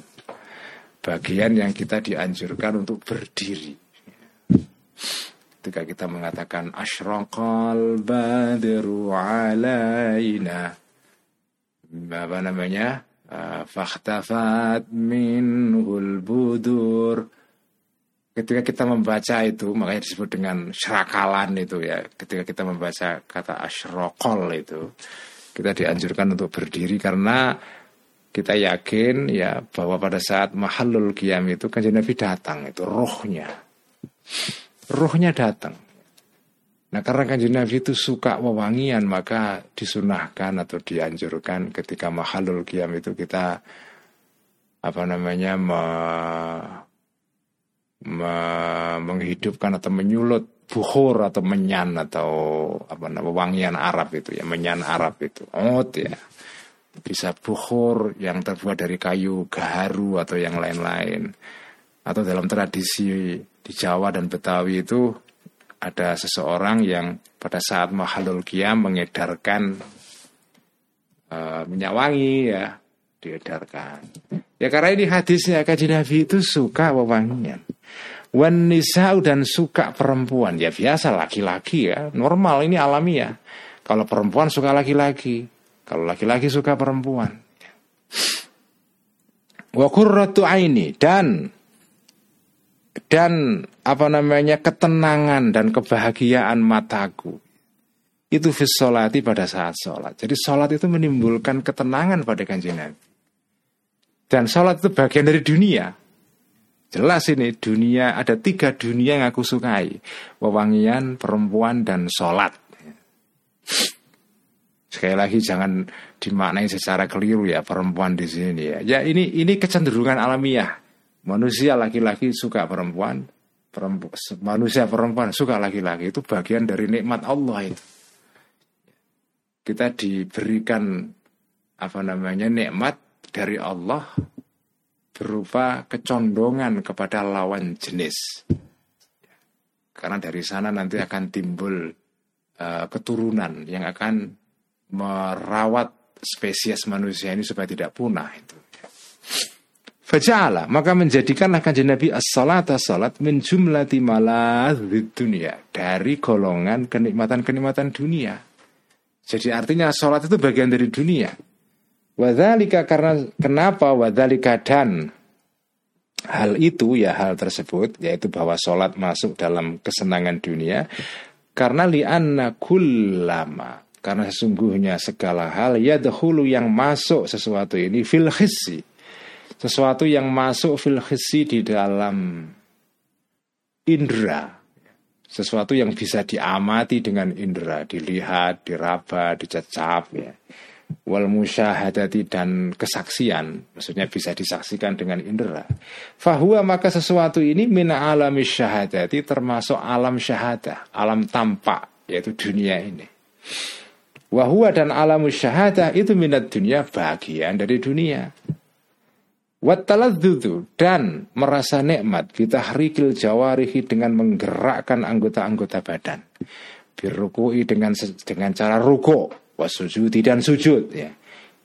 Bagian yang kita dianjurkan untuk berdiri. Ketika kita mengatakan asyraqal badru alaina apa namanya? Uh, fakhtafat minhul budur. Ketika kita membaca itu makanya disebut dengan serakalan itu ya. Ketika kita membaca kata asyrokol itu kita dianjurkan untuk berdiri karena kita yakin ya bahwa pada saat mahalul kiam itu kan Nabi datang itu rohnya. Rohnya datang Nah karena kanjeng Nabi itu suka wewangian maka disunahkan atau dianjurkan ketika mahalul kiam itu kita apa namanya me, me, menghidupkan atau menyulut buhur atau menyan atau apa namanya wangian Arab itu ya menyan Arab itu. Ot ya. Bisa buhur yang terbuat dari kayu gaharu atau yang lain-lain. Atau dalam tradisi di Jawa dan Betawi itu ada seseorang yang pada saat mahalul kiam mengedarkan uh, minyak wangi ya diedarkan. Ya karena ini hadisnya kaji Nabi itu suka wewangian. Wan nisau dan suka perempuan ya biasa laki-laki ya normal ini alamiah. Kalau perempuan suka laki-laki Kalau laki-laki suka perempuan. Wa qurratu aini dan dan apa namanya ketenangan dan kebahagiaan mataku itu fisolati pada saat sholat. Jadi sholat itu menimbulkan ketenangan pada kanjeng Nabi. Dan sholat itu bagian dari dunia. Jelas ini dunia ada tiga dunia yang aku sukai. Wewangian, perempuan, dan sholat. Sekali lagi jangan dimaknai secara keliru ya perempuan di sini ya. Ya ini ini kecenderungan alamiah. Manusia laki-laki suka perempuan, perempuan manusia perempuan suka laki-laki itu bagian dari nikmat Allah itu. Kita diberikan apa namanya nikmat dari Allah berupa kecondongan kepada lawan jenis. Karena dari sana nanti akan timbul uh, keturunan yang akan merawat spesies manusia ini supaya tidak punah itu. Faja'ala maka menjadikanlah kanjeng Nabi as-salata salat min jumlati dunia dari golongan kenikmatan-kenikmatan dunia. Jadi artinya salat itu bagian dari dunia. Wadzalika karena kenapa wadzalika dan hal itu ya hal tersebut yaitu bahwa salat masuk dalam kesenangan dunia karena li'anna kullama karena sesungguhnya segala hal ya dahulu yang masuk sesuatu ini fil khisi. Sesuatu yang masuk fil di dalam indera. Sesuatu yang bisa diamati dengan indera, dilihat, diraba, dicecap ya. Wal musyahadati dan kesaksian, maksudnya bisa disaksikan dengan indera. Fahuwa maka sesuatu ini mina alami syahadati termasuk alam syahadah, alam tampak, yaitu dunia ini. Wahua dan alamu syahadah itu minat dunia bagian dari dunia. Wattaladzudu dan merasa nikmat rikil jawarihi dengan menggerakkan anggota-anggota badan. Birukui dengan dengan cara ruko, wasujudi dan sujud ya.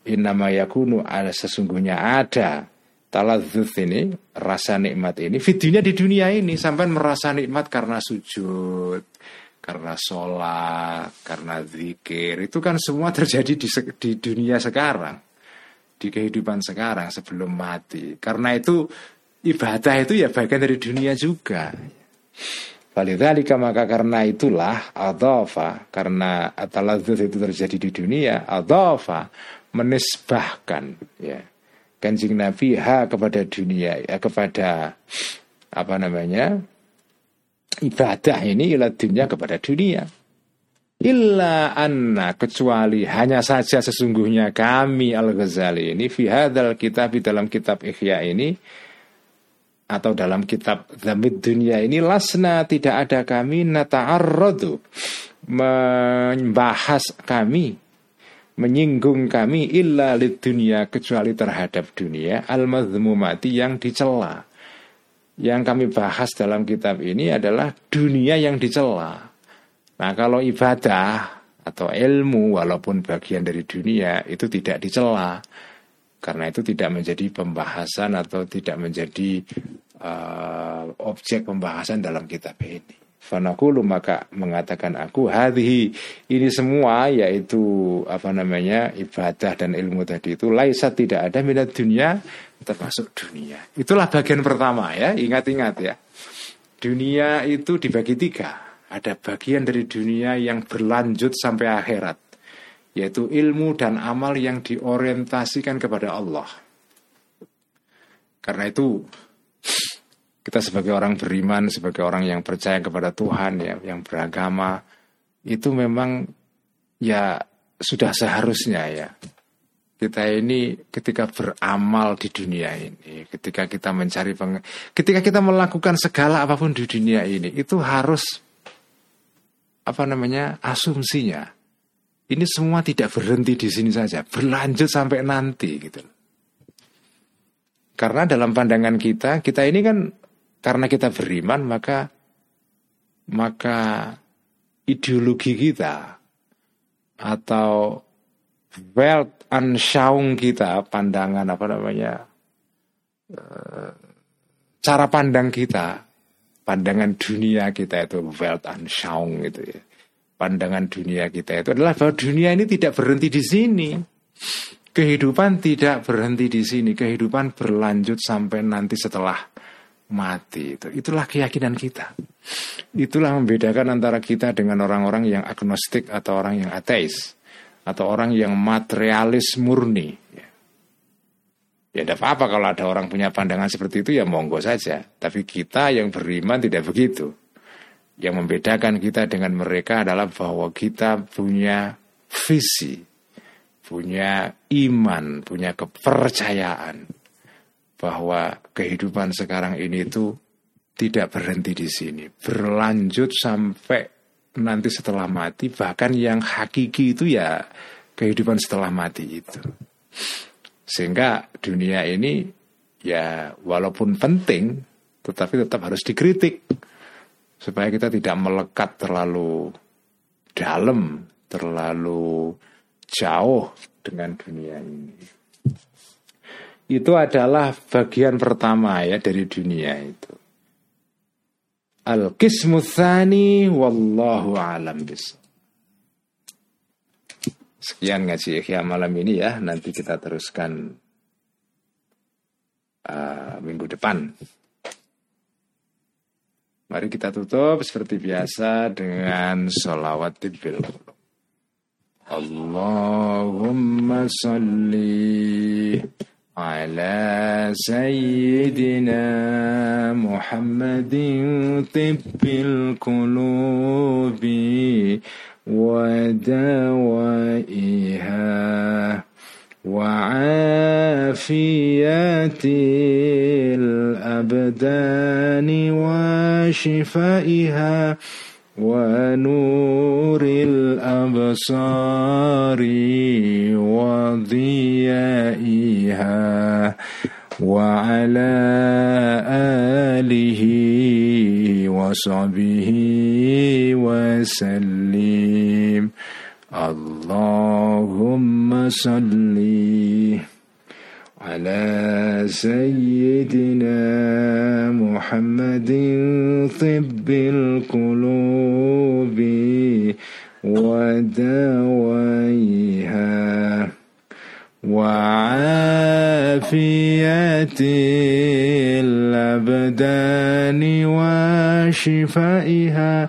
Innama yakunu ada sesungguhnya ada taladzud ini rasa nikmat ini videonya di dunia ini sampai merasa nikmat karena sujud karena sholat, karena zikir, itu kan semua terjadi di, di dunia sekarang, di kehidupan sekarang sebelum mati. Karena itu ibadah itu ya bagian dari dunia juga. Walidhalika maka karena itulah adhafa karena ataladzuz itu terjadi di dunia adhafa menisbahkan ya kanjeng Nabi ha kepada dunia ya kepada apa namanya ibadah ini ila dunia kepada dunia. Illa anna kecuali hanya saja sesungguhnya kami Al-Ghazali ini fi hadzal kitab di dalam kitab Ihya ini atau dalam kitab Zamid Dunia ini lasna tidak ada kami nata'arradu membahas kami menyinggung kami illa lid dunia kecuali terhadap dunia al-mazmumati yang dicela yang kami bahas dalam kitab ini adalah dunia yang dicela. Nah, kalau ibadah atau ilmu walaupun bagian dari dunia itu tidak dicela. Karena itu tidak menjadi pembahasan atau tidak menjadi uh, objek pembahasan dalam kitab ini. Fanakulu maka mengatakan aku hadhi ini semua yaitu apa namanya ibadah dan ilmu tadi itu laisa tidak ada minat dunia termasuk dunia. Itulah bagian pertama ya ingat-ingat ya. Dunia itu dibagi tiga. Ada bagian dari dunia yang berlanjut sampai akhirat yaitu ilmu dan amal yang diorientasikan kepada Allah. Karena itu kita sebagai orang beriman, sebagai orang yang percaya kepada Tuhan, ya, yang beragama, itu memang ya sudah seharusnya ya. Kita ini ketika beramal di dunia ini, ketika kita mencari peng, ketika kita melakukan segala apa pun di dunia ini, itu harus apa namanya asumsinya. Ini semua tidak berhenti di sini saja, berlanjut sampai nanti gitu. Karena dalam pandangan kita, kita ini kan karena kita beriman maka maka ideologi kita atau wealth anshaung kita pandangan apa namanya eh, cara pandang kita pandangan dunia kita itu wealth anshaung itu ya pandangan dunia kita itu adalah bahwa dunia ini tidak berhenti di sini Kehidupan tidak berhenti di sini, kehidupan berlanjut sampai nanti setelah mati. Itu itulah keyakinan kita. Itulah membedakan antara kita dengan orang-orang yang agnostik atau orang yang ateis atau orang yang materialis murni. Ya tidak apa-apa kalau ada orang punya pandangan seperti itu ya monggo saja. Tapi kita yang beriman tidak begitu. Yang membedakan kita dengan mereka adalah bahwa kita punya visi, punya iman, punya kepercayaan bahwa kehidupan sekarang ini itu tidak berhenti di sini, berlanjut sampai nanti setelah mati, bahkan yang hakiki itu ya kehidupan setelah mati itu. Sehingga dunia ini ya walaupun penting, tetapi tetap harus dikritik supaya kita tidak melekat terlalu dalam, terlalu jauh dengan dunia ini. Itu adalah bagian pertama ya dari dunia itu. Al-qismu tsani wallahu alam bis. Sekian ngaji ikhya malam ini ya. Nanti kita teruskan uh, minggu depan. Mari kita tutup seperti biasa dengan sholawat tibil. Allahumma salli على سيدنا محمد طب القلوب ودوائها وعافية الأبدان وشفائها ونور الأبصار وضيائها وعلى آله وصحبه وسلم. اللهم صلِّ على سيدنا محمد طب القلوب ودوائها وعافية الأبدان وشفائها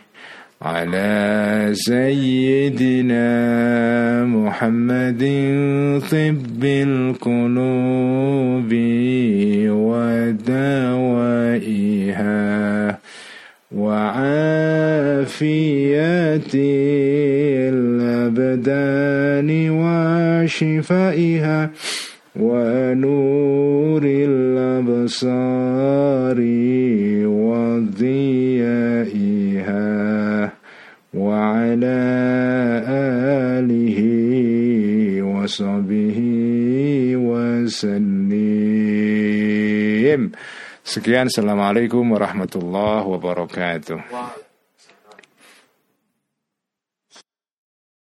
على سيدنا محمد طب القلوب ودوائها وعافية الأبدان وشفائها ونور الأبصار وضيائها على آله وصحبه وسلم. سكيان السلام عليكم ورحمة الله وبركاته.